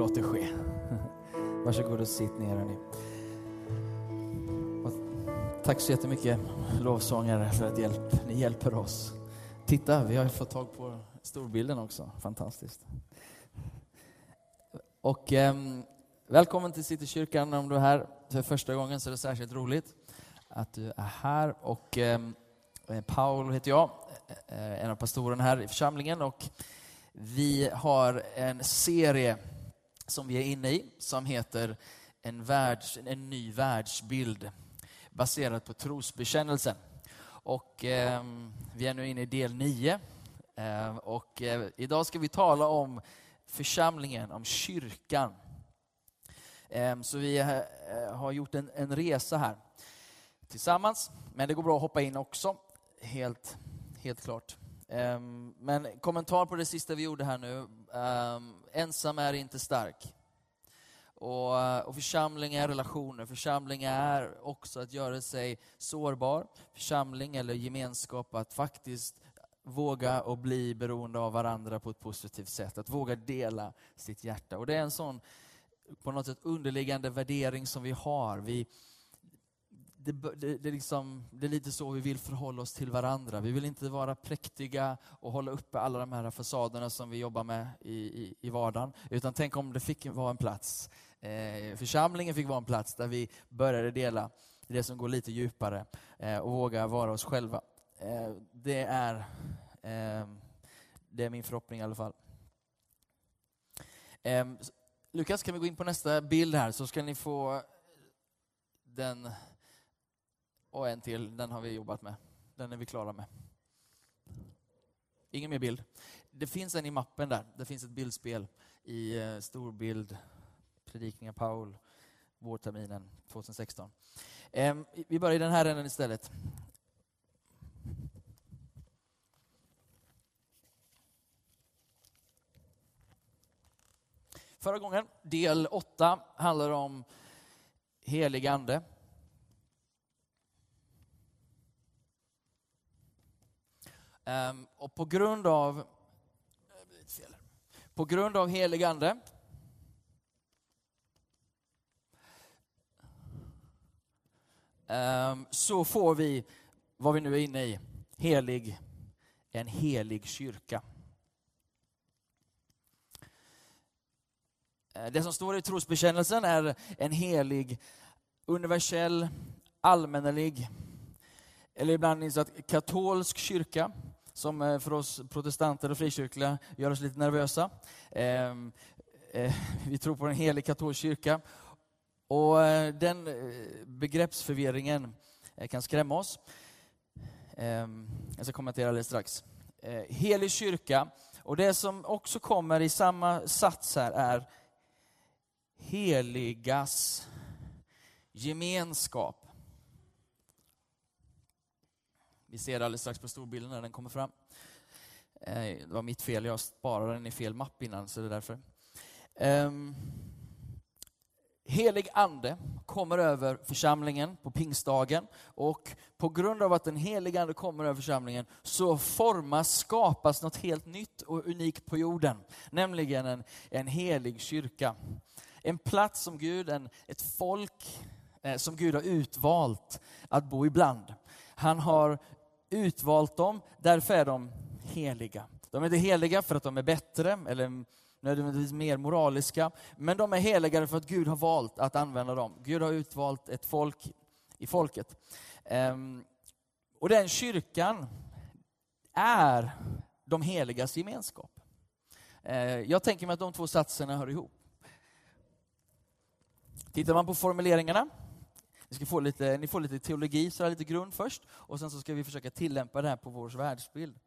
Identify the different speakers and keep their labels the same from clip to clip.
Speaker 1: låt det ske. Varsågod och sitt ner hörni. Och tack så jättemycket lovsångare för att hjälp, ni hjälper oss. Titta, vi har fått tag på storbilden också. Fantastiskt. Och eh, välkommen till Citykyrkan om du är här för första gången så är det särskilt roligt att du är här. Och ehm, eh, Paul heter jag, eh, eh, en av pastorerna här i församlingen och vi har en serie som vi är inne i som heter En, världs, en ny världsbild baserad på trosbekännelsen. Och eh, vi är nu inne i del 9 eh, och eh, idag ska vi tala om församlingen, om kyrkan. Ehm, så vi eh, har gjort en, en resa här tillsammans, men det går bra att hoppa in också, helt, helt klart. Ehm, men kommentar på det sista vi gjorde här nu. Ehm, ensam är inte stark. Och, och församling är relationer. Församling är också att göra sig sårbar. Församling eller gemenskap, att faktiskt våga och bli beroende av varandra på ett positivt sätt. Att våga dela sitt hjärta. Och det är en sån på något sätt underliggande värdering som vi har. Vi, det, det, det, liksom, det, är lite så vi vill förhålla oss till varandra. Vi vill inte vara präktiga och hålla uppe alla de här fasaderna som vi jobbar med i, i, i vardagen. Utan tänk om det fick vara en plats, eh, församlingen fick vara en plats där vi började dela det som går lite djupare eh, och våga vara oss själva. Eh, det, är, eh, det är min förhoppning i alla fall. Eh, Lukas, kan vi gå in på nästa bild här så ska ni få den och en till, den har vi jobbat med. Den är vi klara med. Ingen mer bild. Det finns en i mappen där. Det finns ett bildspel i eh, storbild, predikningar Paul, vårterminen 2016. Ehm, vi börjar i den här änden istället. Förra gången, del 8, handlar om helig ande. Ehm, och på grund av på grund av helig ande um, så får vi vad vi nu är inne i, helig, en helig kyrka. Ehm, det som står i trosbekännelsen är en helig, universell, allmännelig, eller ibland insatt katolsk kyrka som eh, för oss protestanter och frikyrkliga gör oss lite nervösa. Ehm, eh, vi tror på en helig katolsk kyrka. Och eh, den begreppsförvirringen kan skrämma oss. Ehm, jag ska kommentera alldeles strax. Helig kyrka, och det som också kommer i samma sats här är heligas gemenskap. Vi ser det alldeles strax på storbilden när den kommer fram. Eh, det var mitt fel, jag sparade den i fel mapp innan, så det är därför. Um, helig ande kommer över församlingen på pingstdagen och på grund av att den helige ande kommer över församlingen så formas, skapas något helt nytt och unikt på jorden. Nämligen en, en helig kyrka. En plats som Gud, en, ett folk eh, som Gud har utvalt att bo ibland. Han har utvalt dem, därför är de heliga. De är inte heliga för att de är bättre eller nödvändigtvis mer moraliska, men de är heliga för att Gud har valt att använda dem. Gud har utvalt ett folk i folket. Ehm, och den kyrkan är de heligas gemenskap. Eh, jag tänker mig att de två satserna hör ihop. Tittar man på formuleringarna ni, ska få lite, ni får lite teologi, så lite grund först, och sen så ska vi försöka tillämpa det här på vår världsbild.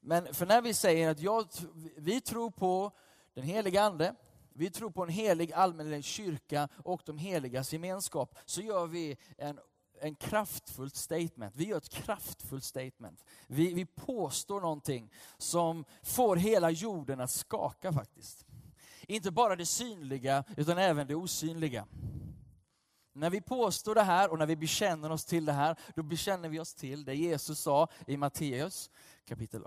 Speaker 1: Men för när vi säger att jag, vi tror på den heliga Ande, vi tror på en helig allmänlig kyrka och de heligas gemenskap, så gör vi en en kraftfullt statement. Vi gör ett kraftfullt statement. Vi, vi påstår någonting som får hela jorden att skaka faktiskt. Inte bara det synliga, utan även det osynliga. När vi påstår det här och när vi bekänner oss till det här, då bekänner vi oss till det Jesus sa i Matteus kapitel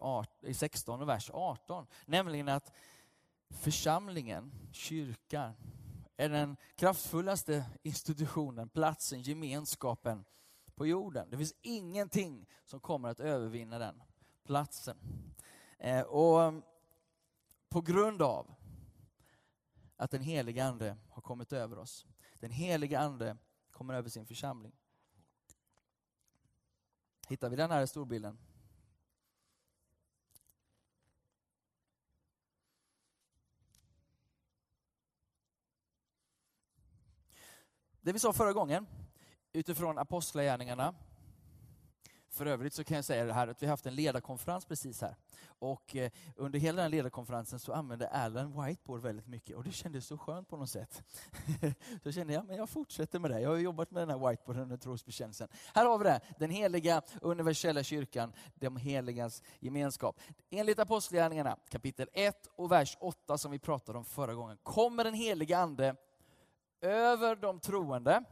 Speaker 1: 16, och vers 18. Nämligen att församlingen kyrkan är den kraftfullaste institutionen, platsen, gemenskapen på jorden. Det finns ingenting som kommer att övervinna den platsen. Eh, och mm, på grund av att den heliga Ande har kommit över oss. Den helige Ande kommer över sin församling. Hittar vi den här i storbilden? Det vi sa förra gången, utifrån apostlagärningarna, för övrigt så kan jag säga det här att vi har haft en ledarkonferens precis här. Och eh, under hela den ledarkonferensen så använde Alan whiteboard väldigt mycket och det kändes så skönt på något sätt. så kände jag, men jag fortsätter med det. Jag har jobbat med den här whiteboarden under trosbekännelsen. Här har vi det, den heliga universella kyrkan, de heligas gemenskap. Enligt Apostlagärningarna kapitel 1 och vers 8 som vi pratade om förra gången, kommer den heliga ande över de troende.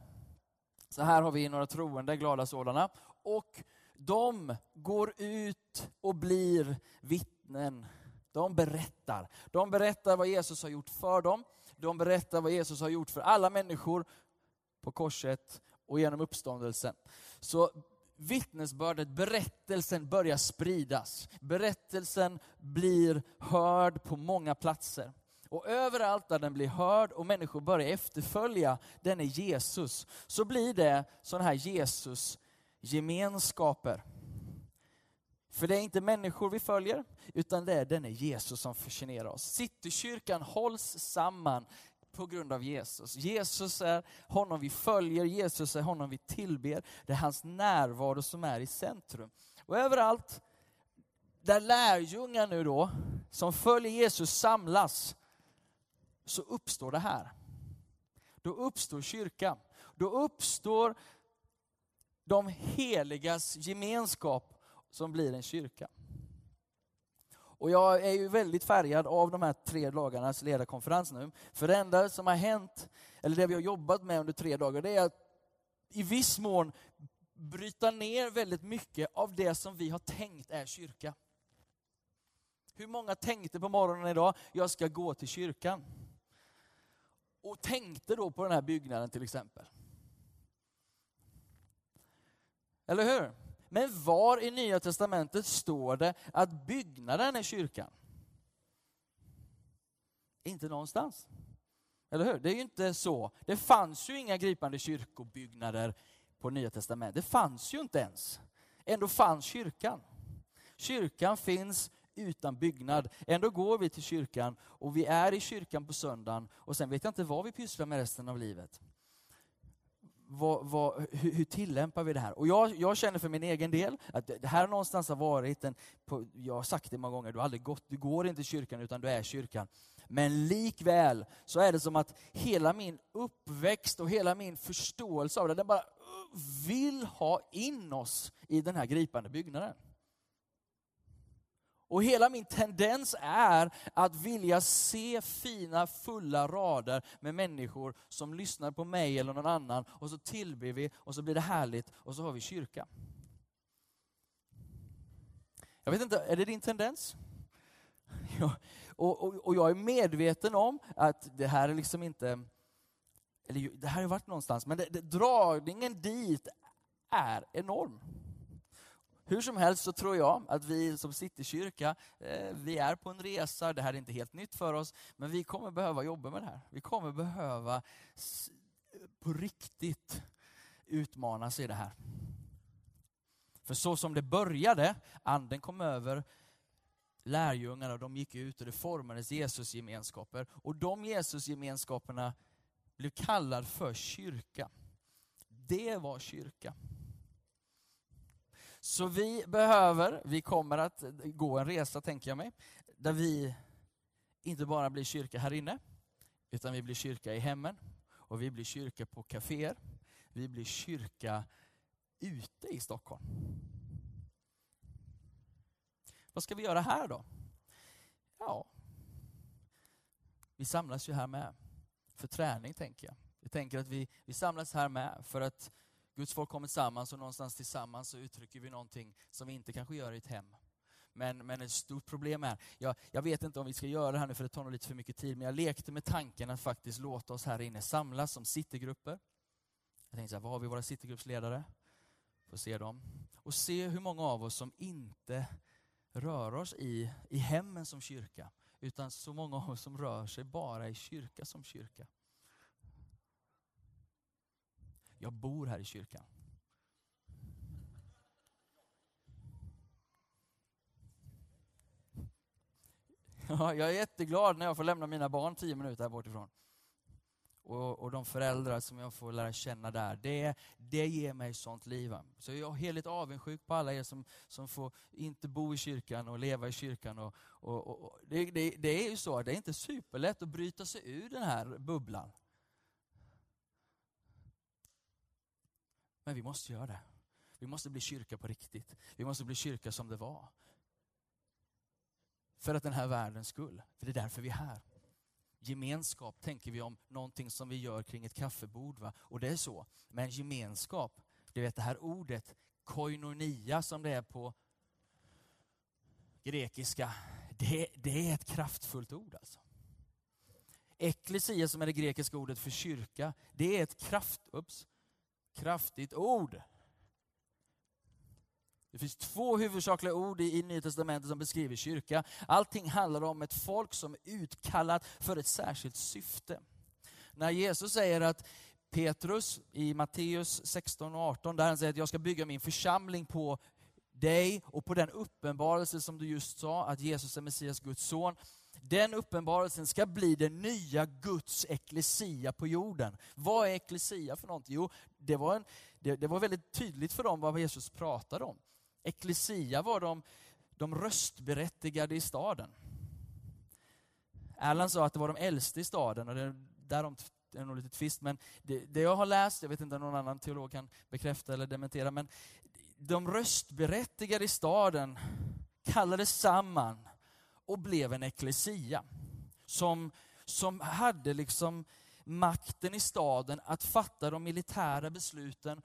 Speaker 1: Så här har vi några troende, glada sådana. Och de går ut och blir vittnen. De berättar. De berättar vad Jesus har gjort för dem. De berättar vad Jesus har gjort för alla människor på korset och genom uppståndelsen. Så vittnesbördet, berättelsen börjar spridas. Berättelsen blir hörd på många platser. Och överallt där den blir hörd och människor börjar efterfölja denne Jesus, så blir det sådana här Jesus Gemenskaper. För det är inte människor vi följer, utan det är denne Jesus som fascinerar oss. Citykyrkan hålls samman på grund av Jesus. Jesus är honom vi följer, Jesus är honom vi tillber. Det är hans närvaro som är i centrum. Och överallt där lärjungar nu då, som följer Jesus samlas, så uppstår det här. Då uppstår kyrkan. Då uppstår de heligas gemenskap som blir en kyrka. Och jag är ju väldigt färgad av de här tre dagarnas ledarkonferens nu. För det enda som har hänt, eller det vi har jobbat med under tre dagar, det är att i viss mån bryta ner väldigt mycket av det som vi har tänkt är kyrka. Hur många tänkte på morgonen idag, jag ska gå till kyrkan? och tänkte då på den här byggnaden till exempel. Eller hur? Men var i Nya Testamentet står det att byggnaden är kyrkan? Inte någonstans. Eller hur? Det är ju inte så. Det fanns ju inga gripande kyrkobyggnader på Nya Testamentet. Det fanns ju inte ens. Ändå fanns kyrkan. Kyrkan finns utan byggnad. Ändå går vi till kyrkan och vi är i kyrkan på söndagen och sen vet jag inte vad vi pysslar med resten av livet. Vad, vad, hur, hur, tillämpar vi det här? Och jag, jag, känner för min egen del att det här någonstans har varit en, på, jag har sagt det många gånger, du har aldrig gått, du går inte i kyrkan utan du är kyrkan. Men likväl så är det som att hela min uppväxt och hela min förståelse av det, den bara uh, vill ha in oss i den här gripande byggnaden. Och hela min tendens är att vilja se fina fulla rader med människor som lyssnar på mig eller någon annan och så tillber vi och så blir det härligt och så har vi kyrka. Jag vet inte, är det din tendens? Ja, och, och, och, jag är medveten om att det här är liksom inte, eller det här har varit någonstans, men det, det, dragningen dit är enorm. Hur som helst så tror jag att vi som Citykyrka, eh, vi är på en resa, det här är inte helt nytt för oss, men vi kommer behöva jobba med det här. Vi kommer behöva eh, på riktigt utmanas i det här. För så som det började, anden kom över, lärjungarna de gick ut och det formades Jesusgemenskaper. Och de Jesusgemenskaperna blev kallade för kyrka. Det var kyrka. Så vi behöver, vi kommer att gå en resa tänker jag mig, där vi inte bara blir kyrka här inne, utan vi blir kyrka i hemmen och vi blir kyrka på kaféer. Vi blir kyrka ute i Stockholm. Vad ska vi göra här då? Ja, vi samlas ju här med för träning tänker jag. Jag tänker att vi, vi samlas här med för att Guds folk kommer tillsammans och någonstans tillsammans så uttrycker vi någonting som vi inte kanske gör i ett hem. Men, men ett stort problem är, jag, jag vet inte om vi ska göra det här nu för det tar nog lite för mycket tid, men jag lekte med tanken att faktiskt låta oss här inne samlas som citygrupper. Jag tänkte så här, var har vi våra citygruppsledare? Får se dem. Och se hur många av oss som inte rör oss i, i hemmen som kyrka, utan så många av oss som rör sig bara i kyrka som kyrka. Jag bor här i kyrkan. Ja, jag är jätteglad när jag får lämna mina barn tio minuter här bortifrån. Och, och de föräldrar som jag får lära känna där, det, det ger mig sånt liv. Så jag är heligt avundsjuk på alla er som, som får inte bo i kyrkan och leva i kyrkan. Och, och, och det, det, det, är ju så, det är inte superlätt att bryta sig ur den här bubblan. Men vi måste göra det. Vi måste bli kyrka på riktigt. Vi måste bli kyrka som det var. För att den här världens skull. För det är därför vi är här. Gemenskap tänker vi om någonting som vi gör kring ett kaffebord. Va? Och det är så. Men gemenskap, du vet det här ordet koinonia som det är på grekiska, det, det är ett kraftfullt ord alltså. Eklesia som är det grekiska ordet för kyrka, det är ett kraft, ups, kraftigt ord. Det finns två huvudsakliga ord i Nya Testamentet som beskriver kyrka. Allting handlar om ett folk som är utkallat för ett särskilt syfte. När Jesus säger att Petrus i Matteus 16 och 18, där han säger att jag ska bygga min församling på dig och på den uppenbarelse som du just sa, att Jesus är Messias, Guds son. Den uppenbarelsen ska bli den nya Guds eklesia på jorden. Vad är eklesia för någonting? Jo, det var, en, det, det var väldigt tydligt för dem vad Jesus pratade om. Eklesia var de, de röstberättigade i staden. Erland sa att det var de äldste i staden och det, därom det är nog lite tvist, men det, det, jag har läst, jag vet inte om någon annan teolog kan bekräfta eller dementera, men de röstberättigade i staden kallades samman och blev en eklesia. Som, som hade liksom makten i staden att fatta de militära besluten,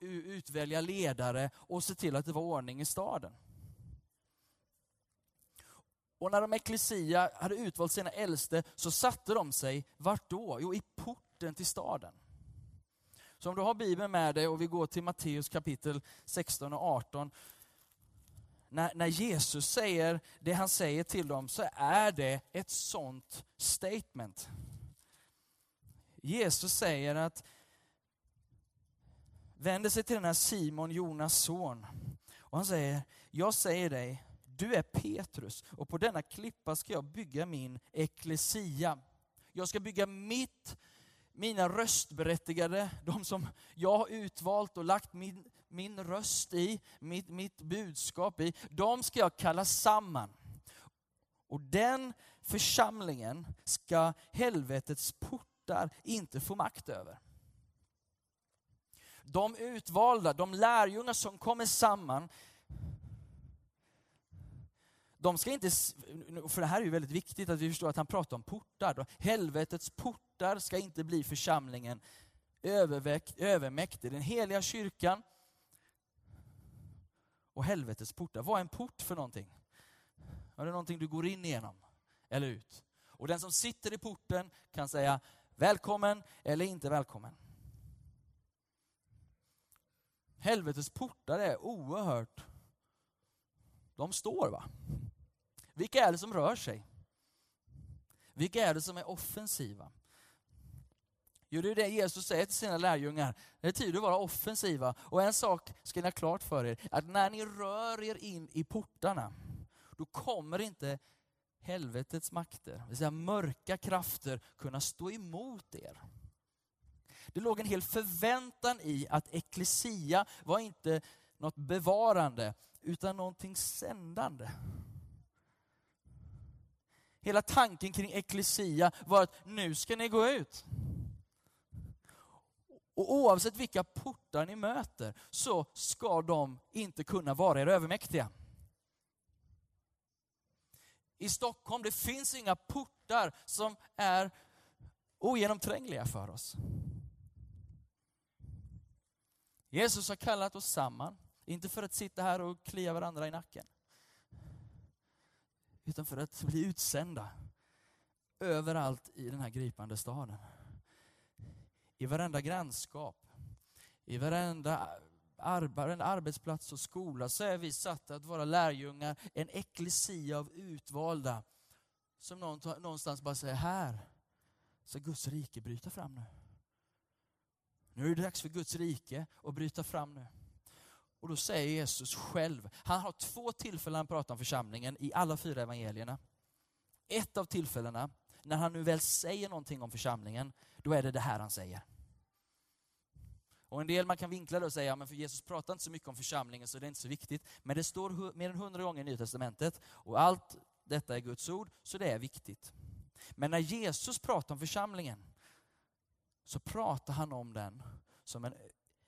Speaker 1: utvälja ledare och se till att det var ordning i staden. Och när de eklesia hade utvalt sina äldste så satte de sig, vart då? Jo, i porten till staden. Så om du har Bibeln med dig och vi går till Matteus kapitel 16 och 18. När, när Jesus säger det han säger till dem så är det ett sånt statement. Jesus säger att, vänder sig till den här Simon, Jonas son. Och han säger, jag säger dig, du är Petrus och på denna klippa ska jag bygga min eklesia. Jag ska bygga mitt, mina röstberättigade, de som jag har utvalt och lagt min, min röst i, mitt, mitt budskap i, de ska jag kalla samman. Och den församlingen ska helvetets portar inte få makt över. De utvalda, de lärjungar som kommer samman, de ska inte, för det här är ju väldigt viktigt att vi förstår att han pratar om portar. Helvetets portar ska inte bli församlingen övermäktig. Den heliga kyrkan och helvetets portar. Vad är en port för någonting? Är det någonting du går in igenom eller ut? Och den som sitter i porten kan säga, Välkommen eller inte välkommen. Helvetets portar är oerhört... De står va? Vilka är det som rör sig? Vilka är det som är offensiva? Jo, det är det Jesus säger till sina lärjungar. Det är tid att vara offensiva. Och en sak ska ni ha klart för er, att när ni rör er in i portarna, då kommer inte helvetets makter, det vill säga mörka krafter, kunna stå emot er. Det låg en hel förväntan i att eklesia var inte något bevarande, utan någonting sändande. Hela tanken kring eklesia var att nu ska ni gå ut. Och oavsett vilka portar ni möter så ska de inte kunna vara er övermäktiga i Stockholm, det finns inga portar som är ogenomträngliga för oss. Jesus har kallat oss samman, inte för att sitta här och klia varandra i nacken. utan för att bli utsända överallt i den här gripande staden. I varenda grannskap, i varenda, arbetsplats och skola så är vi satta att vara lärjungar, en eklesia av utvalda som någonstans bara säger här ska Guds rike bryta fram nu. Nu är det dags för Guds rike att bryta fram nu. Och då säger Jesus själv, han har två tillfällen han pratar om församlingen i alla fyra evangelierna. Ett av tillfällena, när han nu väl säger någonting om församlingen, då är det det här han säger. Och en del man kan vinkla det och säga, men för Jesus pratar inte så mycket om församlingen så det är inte så viktigt. Men det står mer än hundra gånger i Nya Testamentet och allt detta är Guds ord, så det är viktigt. Men när Jesus pratar om församlingen så pratar han om den som en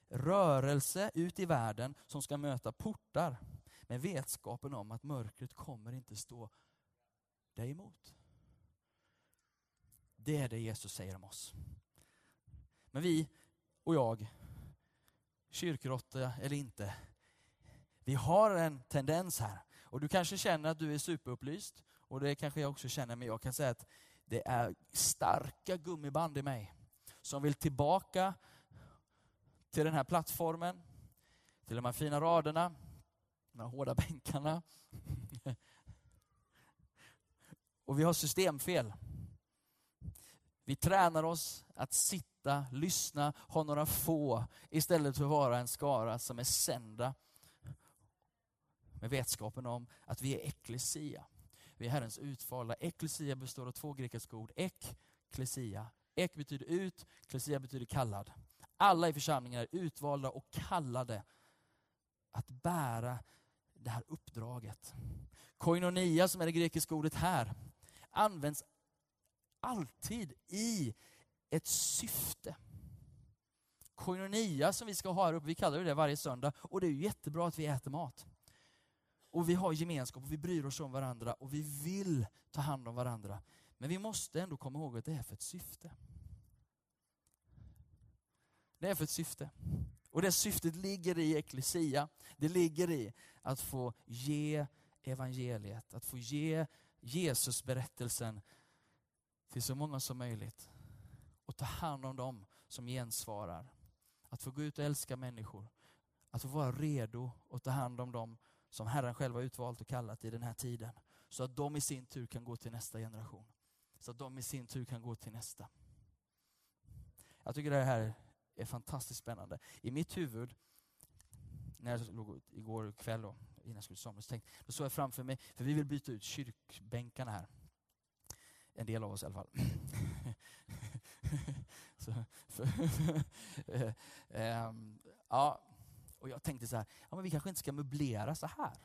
Speaker 1: rörelse ut i världen som ska möta portar med vetskapen om att mörkret kommer inte stå dig emot. Det är det Jesus säger om oss. Men vi och jag, kyrkråtta eller inte, vi har en tendens här. Och du kanske känner att du är superupplyst och det kanske jag också känner, men jag kan säga att det är starka gummiband i mig som vill tillbaka till den här plattformen, till de här fina raderna, de här hårda bänkarna. Och vi har systemfel. Vi tränar oss att sitta, lyssna, ha några få istället för att vara en skara som är sända med vetskapen om att vi är eklesia. Vi är Herrens utvalda. Eklesia består av två grekiska ord. Ek, klesia. Ek betyder ut, klesia betyder kallad. Alla i församlingen är utvalda och kallade att bära det här uppdraget. Koinonia, som är det grekiska ordet här, används alltid i ett syfte. Koinonia som vi ska ha här uppe, vi kallar det varje söndag och det är jättebra att vi äter mat. Och vi har gemenskap och vi bryr oss om varandra och vi vill ta hand om varandra. Men vi måste ändå komma ihåg att det är för ett syfte. Det är för ett syfte. Och det syftet ligger i eklesia. Det ligger i att få ge evangeliet, att få ge Jesusberättelsen till så många som möjligt. Och ta hand om dem som gensvarar. Att få gå ut och älska människor. Att få vara redo och ta hand om dem som Herren själv har utvalt och kallat i den här tiden. Så att de i sin tur kan gå till nästa generation. Så att de i sin tur kan gå till nästa. Jag tycker det här är fantastiskt spännande. I mitt huvud, när jag låg igår kväll då, innan jag skulle somna, så tänkte, då såg jag framför mig, för vi vill byta ut kyrkbänkarna här. En del av oss i alla fall. så, för, ähm, eh, ja, och jag tänkte så här, ja, men vi kanske inte ska möblera så här.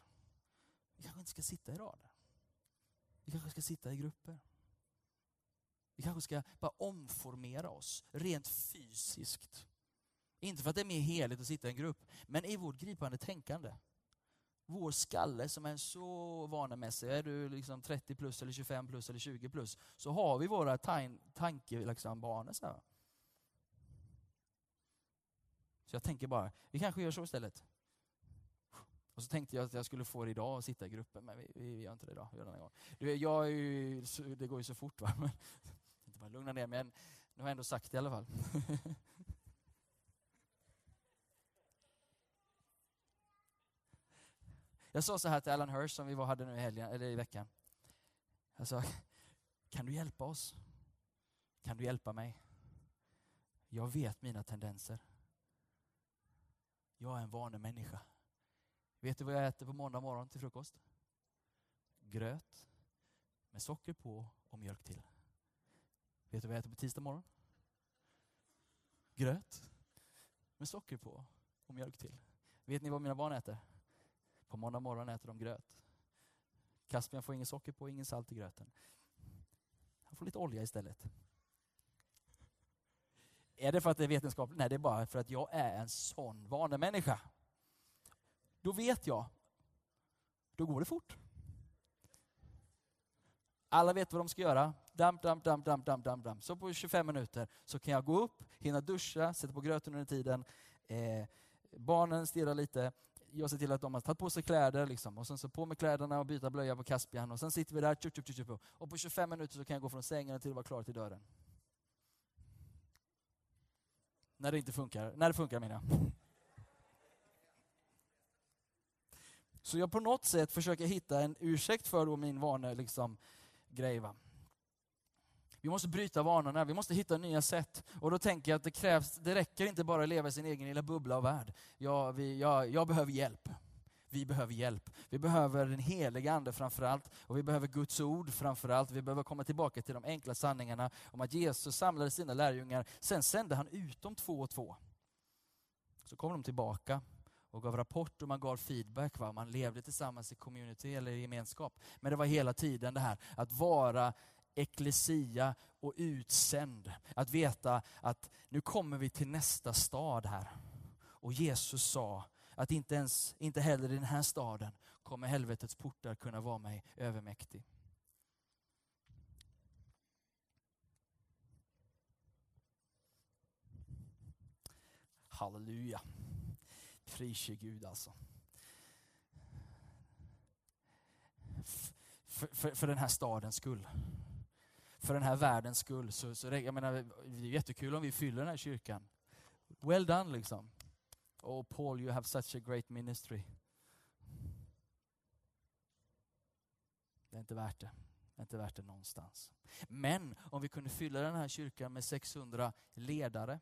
Speaker 1: Vi kanske inte ska sitta i rader. Vi kanske ska sitta i grupper. Vi kanske ska bara omformera oss rent fysiskt. Inte för att det är mer heligt att sitta i en grupp, men i vårt gripande tänkande. Vår skalle som är så vanemässig, är du liksom 30 plus, eller 25 plus eller 20 plus, så har vi våra tankebanor. Liksom, så, så jag tänker bara, vi kanske gör så istället. Och så tänkte jag att jag skulle få det idag och sitta i gruppen, men vi, vi gör inte det idag. Vi gör det, gång. Jag ju, det går ju så fort. Va? Men, inte bara lugna ner mig, nu har jag ändå sagt det i alla fall. Jag sa så här till Alan Hirsch som vi var, hade nu i, helgen, eller i veckan. Jag sa, kan du hjälpa oss? Kan du hjälpa mig? Jag vet mina tendenser. Jag är en vanemänniska. Vet du vad jag äter på måndag morgon till frukost? Gröt med socker på och mjölk till. Vet du vad jag äter på tisdag morgon? Gröt med socker på och mjölk till. Vet ni vad mina barn äter? På måndag morgon äter de gröt. Caspian får ingen socker på, ingen salt i gröten. Han får lite olja istället. Är det för att det är vetenskapligt? Nej, det är bara för att jag är en sån vanemänniska. Då vet jag. Då går det fort. Alla vet vad de ska göra. Damp, damp, damp, damp, damp, damp, damp. Så på 25 minuter så kan jag gå upp, hinna duscha, sätta på gröten under tiden. Eh, barnen stirrar lite, jag ser till att de har tagit på sig kläder liksom, och sen så på med kläderna och byta blöja på Caspian och sen sitter vi där tjup, tjup, tjup, och på 25 minuter så kan jag gå från sängen till att vara klar till dörren. När det inte funkar. När det funkar menar jag. Så jag på något sätt försöker hitta en ursäkt för då min vana liksom, grej. Va? Vi måste bryta vanorna, vi måste hitta nya sätt. Och då tänker jag att det krävs, det räcker inte bara att leva i sin egen lilla bubbla och värld. Jag, vi, jag, jag behöver hjälp. Vi behöver hjälp. Vi behöver den heliga Ande framförallt och vi behöver Guds ord framförallt. Vi behöver komma tillbaka till de enkla sanningarna om att Jesus samlade sina lärjungar. Sen sände han ut dem två och två. Så kom de tillbaka och gav rapport och man gav feedback. Va? Man levde tillsammans i community eller i gemenskap. Men det var hela tiden det här att vara eklesia och utsänd. Att veta att nu kommer vi till nästa stad här. Och Jesus sa att inte, ens, inte heller i den här staden kommer helvetets portar kunna vara mig övermäktig. Halleluja. Prise Gud alltså. För, för, för den här stadens skull för den här världens skull. Så, så jag menar, det är jättekul om vi fyller den här kyrkan. Well done liksom. Oh Paul, you have such a great ministry. Det är inte värt det. Det är inte värt det någonstans. Men om vi kunde fylla den här kyrkan med 600 ledare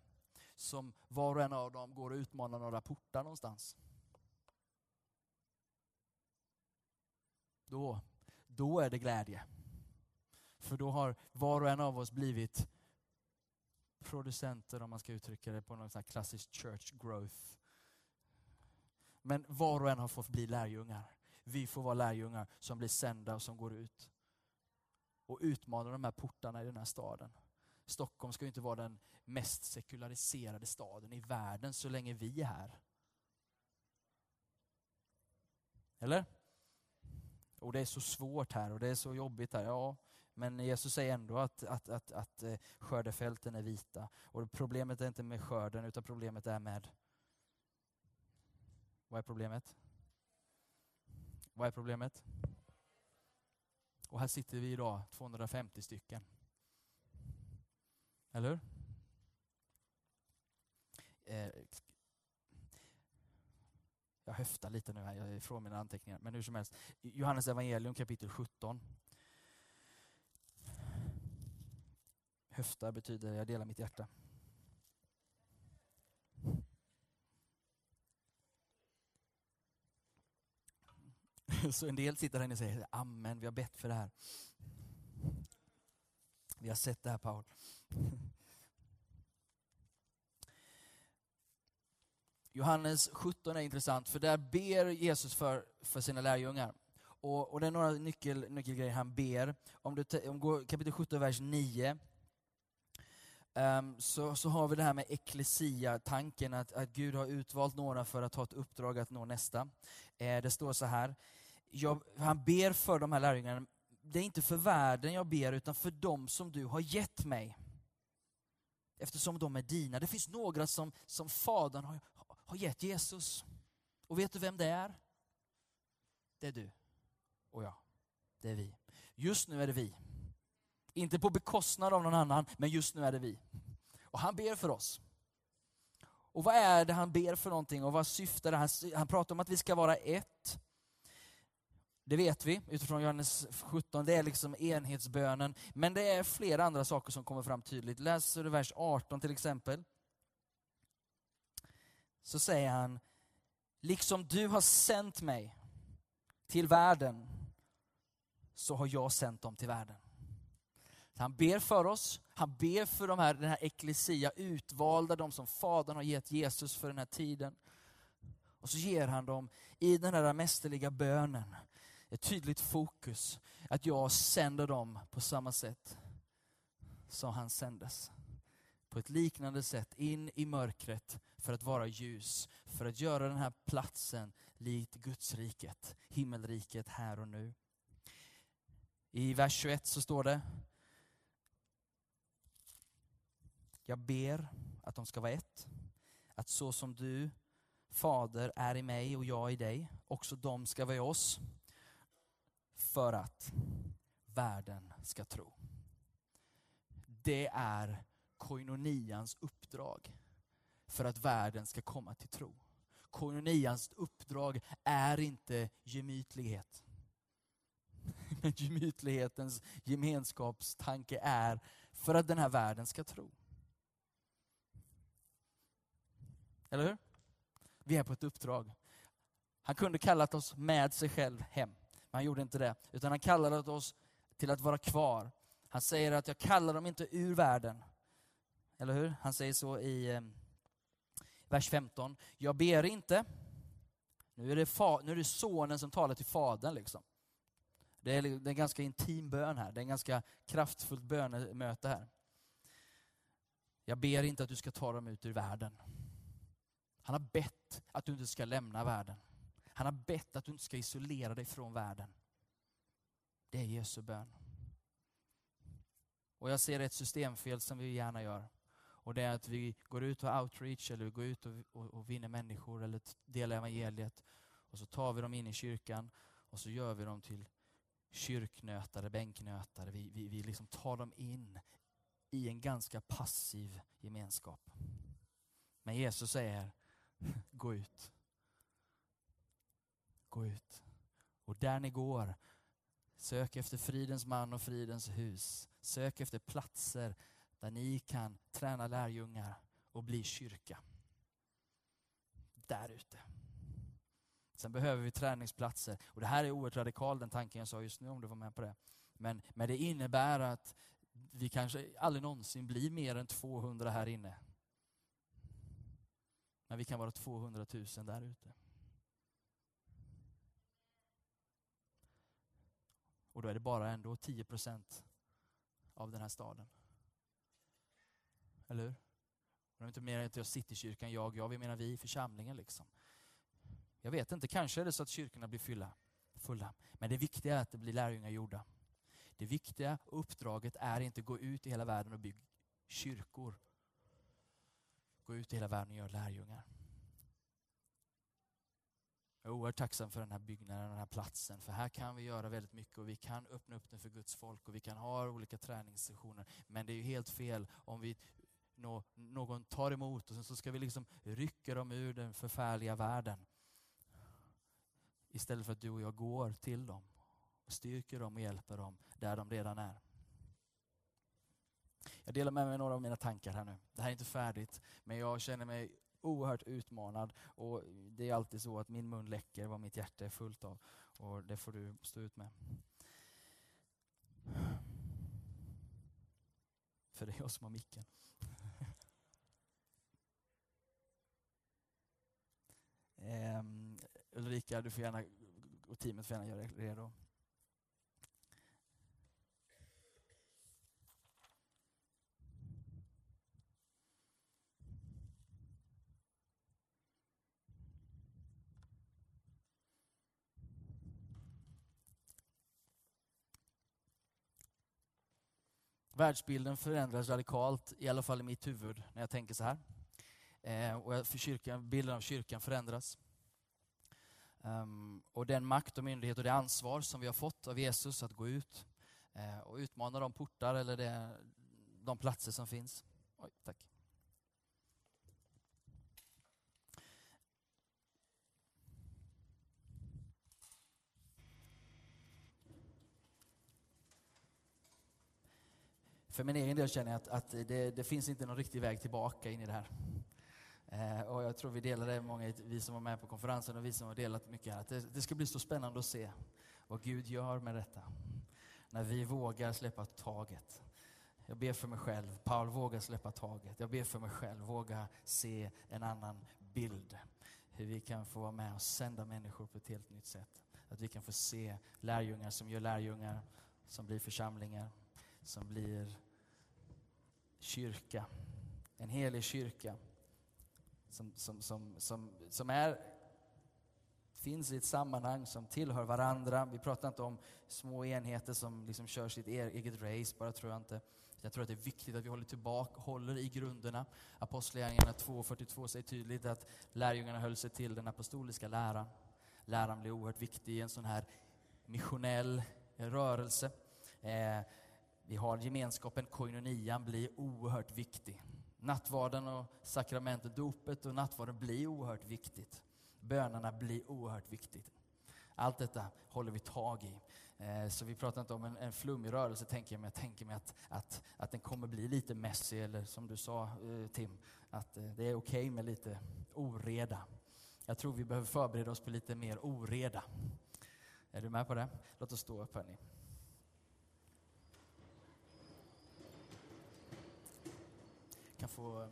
Speaker 1: som var och en av dem går och utmanar några portar någonstans. Då, då är det glädje. För då har var och en av oss blivit producenter, om man ska uttrycka det på något sånt klassiskt church growth. Men var och en har fått bli lärjungar. Vi får vara lärjungar som blir sända och som går ut och utmanar de här portarna i den här staden. Stockholm ska ju inte vara den mest sekulariserade staden i världen så länge vi är här. Eller? Och det är så svårt här och det är så jobbigt här. Ja, men Jesus säger ändå att, att, att, att eh, skördefälten är vita. Och problemet är inte med skörden, utan problemet är med... Vad är problemet? Vad är problemet? Och här sitter vi idag, 250 stycken. Eller hur? Eh, jag höftar lite nu här, jag är ifrån mina anteckningar. Men hur som helst, Johannes evangelium kapitel 17. Höftar betyder jag delar mitt hjärta. Så en del sitter här inne och säger amen, vi har bett för det här. Vi har sett det här Paul. Johannes 17 är intressant för där ber Jesus för, för sina lärjungar. Och, och det är några nyckel, nyckelgrejer han ber. Om du om går kapitel 17, vers 9 Ehm, så, så har vi det här med eklesia, tanken att, att Gud har utvalt några för att ha ett uppdrag att nå nästa. Eh, det står så här, jag, han ber för de här lärjungarna, det är inte för världen jag ber utan för dem som du har gett mig. Eftersom de är dina. Det finns några som, som Fadern har, har gett Jesus. Och vet du vem det är? Det är du och jag. Det är vi. Just nu är det vi. Inte på bekostnad av någon annan, men just nu är det vi. Och han ber för oss. Och vad är det han ber för någonting och vad syftar det? Han, han pratar om att vi ska vara ett. Det vet vi utifrån Johannes 17, det är liksom enhetsbönen. Men det är flera andra saker som kommer fram tydligt. Läser du vers 18 till exempel. Så säger han, liksom du har sänt mig till världen, så har jag sänt dem till världen. Han ber för oss, han ber för de här, den här eklesia, utvalda, de som Fadern har gett Jesus för den här tiden. Och så ger han dem i den här mästerliga bönen ett tydligt fokus, att jag sänder dem på samma sätt som han sändes. På ett liknande sätt in i mörkret för att vara ljus, för att göra den här platsen likt Gudsriket, himmelriket här och nu. I vers 21 så står det, jag ber att de ska vara ett, att så som du Fader är i mig och jag i dig. Också de ska vara i oss. För att världen ska tro. Det är koinonians uppdrag för att världen ska komma till tro. Koinonians uppdrag är inte gemytlighet. Men gemytlighetens gemenskapstanke är för att den här världen ska tro. Eller hur? Vi är på ett uppdrag. Han kunde kallat oss med sig själv hem, men han gjorde inte det. Utan han kallade oss till att vara kvar. Han säger att jag kallar dem inte ur världen. Eller hur? Han säger så i eh, vers 15. Jag ber inte. Nu är, det fa, nu är det sonen som talar till fadern. Liksom. Det är, det är en ganska intim bön här. Det är en ganska kraftfullt bönemöte här. Jag ber inte att du ska ta dem ut ur världen. Han har bett att du inte ska lämna världen. Han har bett att du inte ska isolera dig från världen. Det är Jesu bön. Och jag ser ett systemfel som vi gärna gör. Och det är att vi går ut och outreach eller vi går ut och, och, och vinner människor eller delar evangeliet. Och så tar vi dem in i kyrkan och så gör vi dem till kyrknötare, bänknötare. Vi, vi, vi liksom tar dem in i en ganska passiv gemenskap. Men Jesus säger, gå ut. Gå ut. Och där ni går, sök efter fridens man och fridens hus. Sök efter platser där ni kan träna lärjungar och bli kyrka. Där ute. Sen behöver vi träningsplatser. Och det här är oerhört radikal den tanken jag sa just nu om du var med på det. Men, men det innebär att vi kanske aldrig någonsin blir mer än 200 här inne. Men vi kan vara 200 000 där ute. Och då är det bara ändå 10 procent av den här staden. Eller hur? Och det är inte mer att jag Citykyrkan, jag, jag, vi menar vi, församlingen liksom. Jag vet inte, kanske är det så att kyrkorna blir fylla, fulla. Men det viktiga är att det blir lärjungar gjorda. Det viktiga uppdraget är inte att gå ut i hela världen och bygga kyrkor. Gå ut i hela världen och göra lärjungar. Jag är oerhört tacksam för den här byggnaden, den här platsen. För här kan vi göra väldigt mycket och vi kan öppna upp den för Guds folk och vi kan ha olika träningssessioner. Men det är ju helt fel om vi någon tar emot och sen så ska vi liksom rycka dem ur den förfärliga världen. Istället för att du och jag går till dem och styrker dem och hjälper dem där de redan är. Jag delar med mig några av mina tankar här nu. Det här är inte färdigt, men jag känner mig oerhört utmanad och det är alltid så att min mun läcker vad mitt hjärta är fullt av och det får du stå ut med. För det är jag som har micken. Um, Ulrika, du får gärna, och teamet får gärna göra er redo. Världsbilden förändras radikalt, i alla fall i mitt huvud, när jag tänker så här. Eh, och för kyrkan, bilden av kyrkan förändras. Um, och den makt och myndighet och det ansvar som vi har fått av Jesus att gå ut eh, och utmana de portar eller det, de platser som finns. Oj, tack. För min egen del känner jag att, att det, det, finns inte någon riktig väg tillbaka in i det här. Eh, och jag tror vi delar det, många, vi som var med på konferensen och vi som har delat mycket här, att det, det ska bli så spännande att se vad Gud gör med detta. När vi vågar släppa taget. Jag ber för mig själv, Paul vågar släppa taget. Jag ber för mig själv, våga se en annan bild. Hur vi kan få vara med och sända människor på ett helt nytt sätt. Att vi kan få se lärjungar som gör lärjungar, som blir församlingar, som blir kyrka. En helig kyrka som, som, som, som, som är finns i ett sammanhang, som tillhör varandra. Vi pratar inte om små enheter som liksom kör sitt eget race, bara tror jag inte. Jag tror att det är viktigt att vi håller tillbaka, håller i grunderna. Apostlagärningarna 2.42 säger tydligt att lärjungarna höll sig till den apostoliska läran. Läran blir oerhört viktig i en sån här missionell rörelse. Eh, vi har gemenskapen, koinonian blir oerhört viktig. Nattvarden och sakramentet, dopet och nattvarden blir oerhört viktigt. Bönerna blir oerhört viktigt. Allt detta håller vi tag i. Eh, så vi pratar inte om en, en flummig rörelse, tänker jag, men jag tänker mig att, att, att den kommer bli lite messy, eller som du sa eh, Tim, att eh, det är okej okay med lite oreda. Jag tror vi behöver förbereda oss på lite mer oreda. Är du med på det? Låt oss stå upp hörni. Kan få, ehm,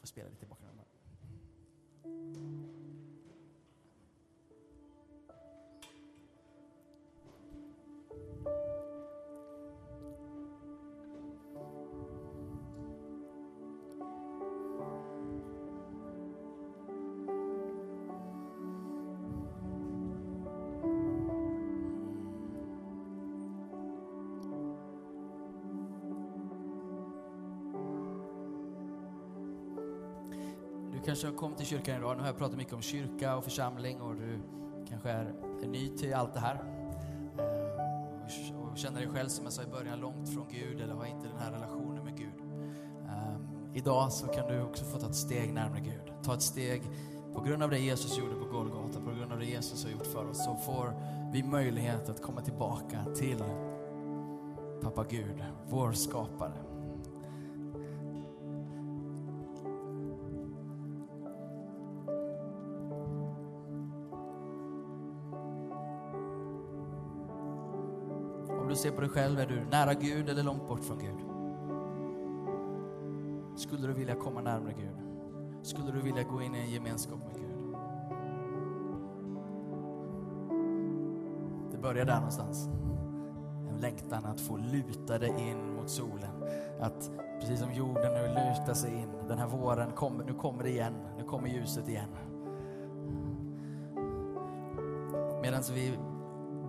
Speaker 1: få spela lite i bakgrunden. Du kanske har kommit till kyrkan idag. Nu har jag pratat mycket om kyrka och församling och du kanske är, är ny till allt det här. Eh, och känner dig själv, som jag sa i början, långt från Gud eller har inte den här relationen med Gud. Eh, idag så kan du också få ta ett steg närmare Gud. Ta ett steg på grund av det Jesus gjorde på Golgata, på grund av det Jesus har gjort för oss, så får vi möjlighet att komma tillbaka till pappa Gud, vår skapare. Se på dig själv, är du nära Gud eller långt bort från Gud? Skulle du vilja komma närmare Gud? Skulle du vilja gå in i en gemenskap med Gud? Det börjar där någonstans. En längtan att få luta dig in mot solen. Att precis som jorden nu lutar sig in, den här våren, kom, nu kommer det igen. Nu kommer ljuset igen. Medan vi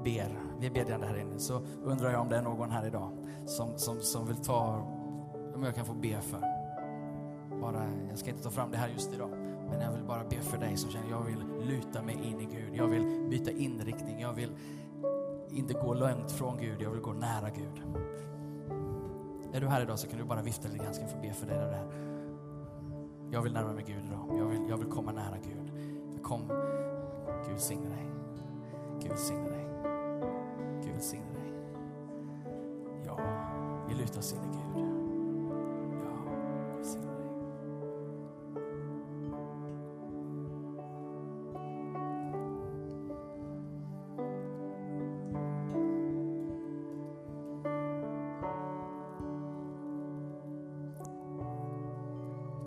Speaker 1: ber, vi är bedjande här inne, så undrar jag om det är någon här idag som, som, som vill ta, om jag kan få be för. Bara, jag ska inte ta fram det här just idag, men jag vill bara be för dig som känner, jag vill luta mig in i Gud. Jag vill byta inriktning, jag vill inte gå långt från Gud, jag vill gå nära Gud. Är du här idag så kan du bara vifta lite grann, så kan jag få be för dig. Där. Jag vill närma mig Gud idag, jag vill, jag vill komma nära Gud. Kom, Gud signe dig. Gud signe dig vi in i Gud. Ja, välsigne dig.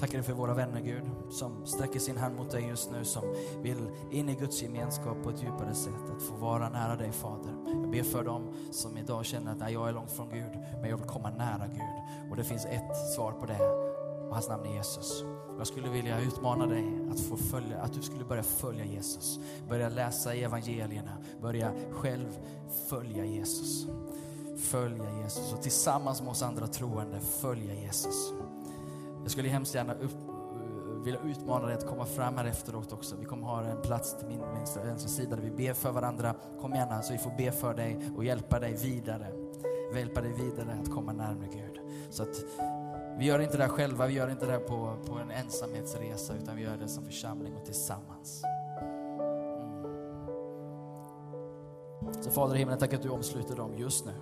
Speaker 1: Tackar dig för våra vänner Gud, som sträcker sin hand mot dig just nu, som vill in i Guds gemenskap på ett djupare sätt, att få vara nära dig Fader. Jag ber för dem som idag känner att jag är långt från Gud, men jag vill komma nära Gud. Och det finns ett svar på det, och hans namn är Jesus. Jag skulle vilja utmana dig att, få följa, att du skulle börja följa Jesus. Börja läsa evangelierna, börja själv följa Jesus. Följa Jesus och tillsammans med oss andra troende följa Jesus. Jag skulle hemskt gärna upp, vilja utmana dig att komma fram här efteråt också. Vi kommer ha en plats till min vänstra sida där vi ber för varandra. Kom gärna så vi får be för dig och hjälpa dig vidare. Hjälpa dig vidare att komma närmare Gud. Så att vi gör inte det här själva, vi gör inte det här på, på en ensamhetsresa utan vi gör det som församling och tillsammans. Mm. Så Fader i himlen, tack att du omsluter dem just nu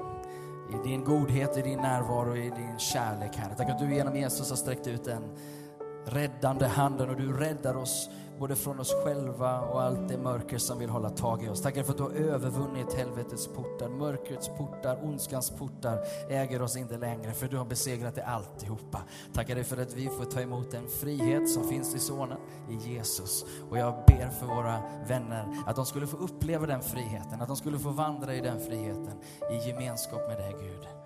Speaker 1: i din godhet, i din närvaro, i din kärlek, Herre. Tack att du genom Jesus har sträckt ut den räddande handen och du räddar oss både från oss själva och allt det mörker som vill hålla tag i oss. Tackar för att du har övervunnit helvetets portar, mörkrets portar, ondskans portar äger oss inte längre för du har besegrat det alltihopa. Tackar dig för att vi får ta emot den frihet som finns i Sonen, i Jesus. Och jag ber för våra vänner att de skulle få uppleva den friheten, att de skulle få vandra i den friheten i gemenskap med dig Gud.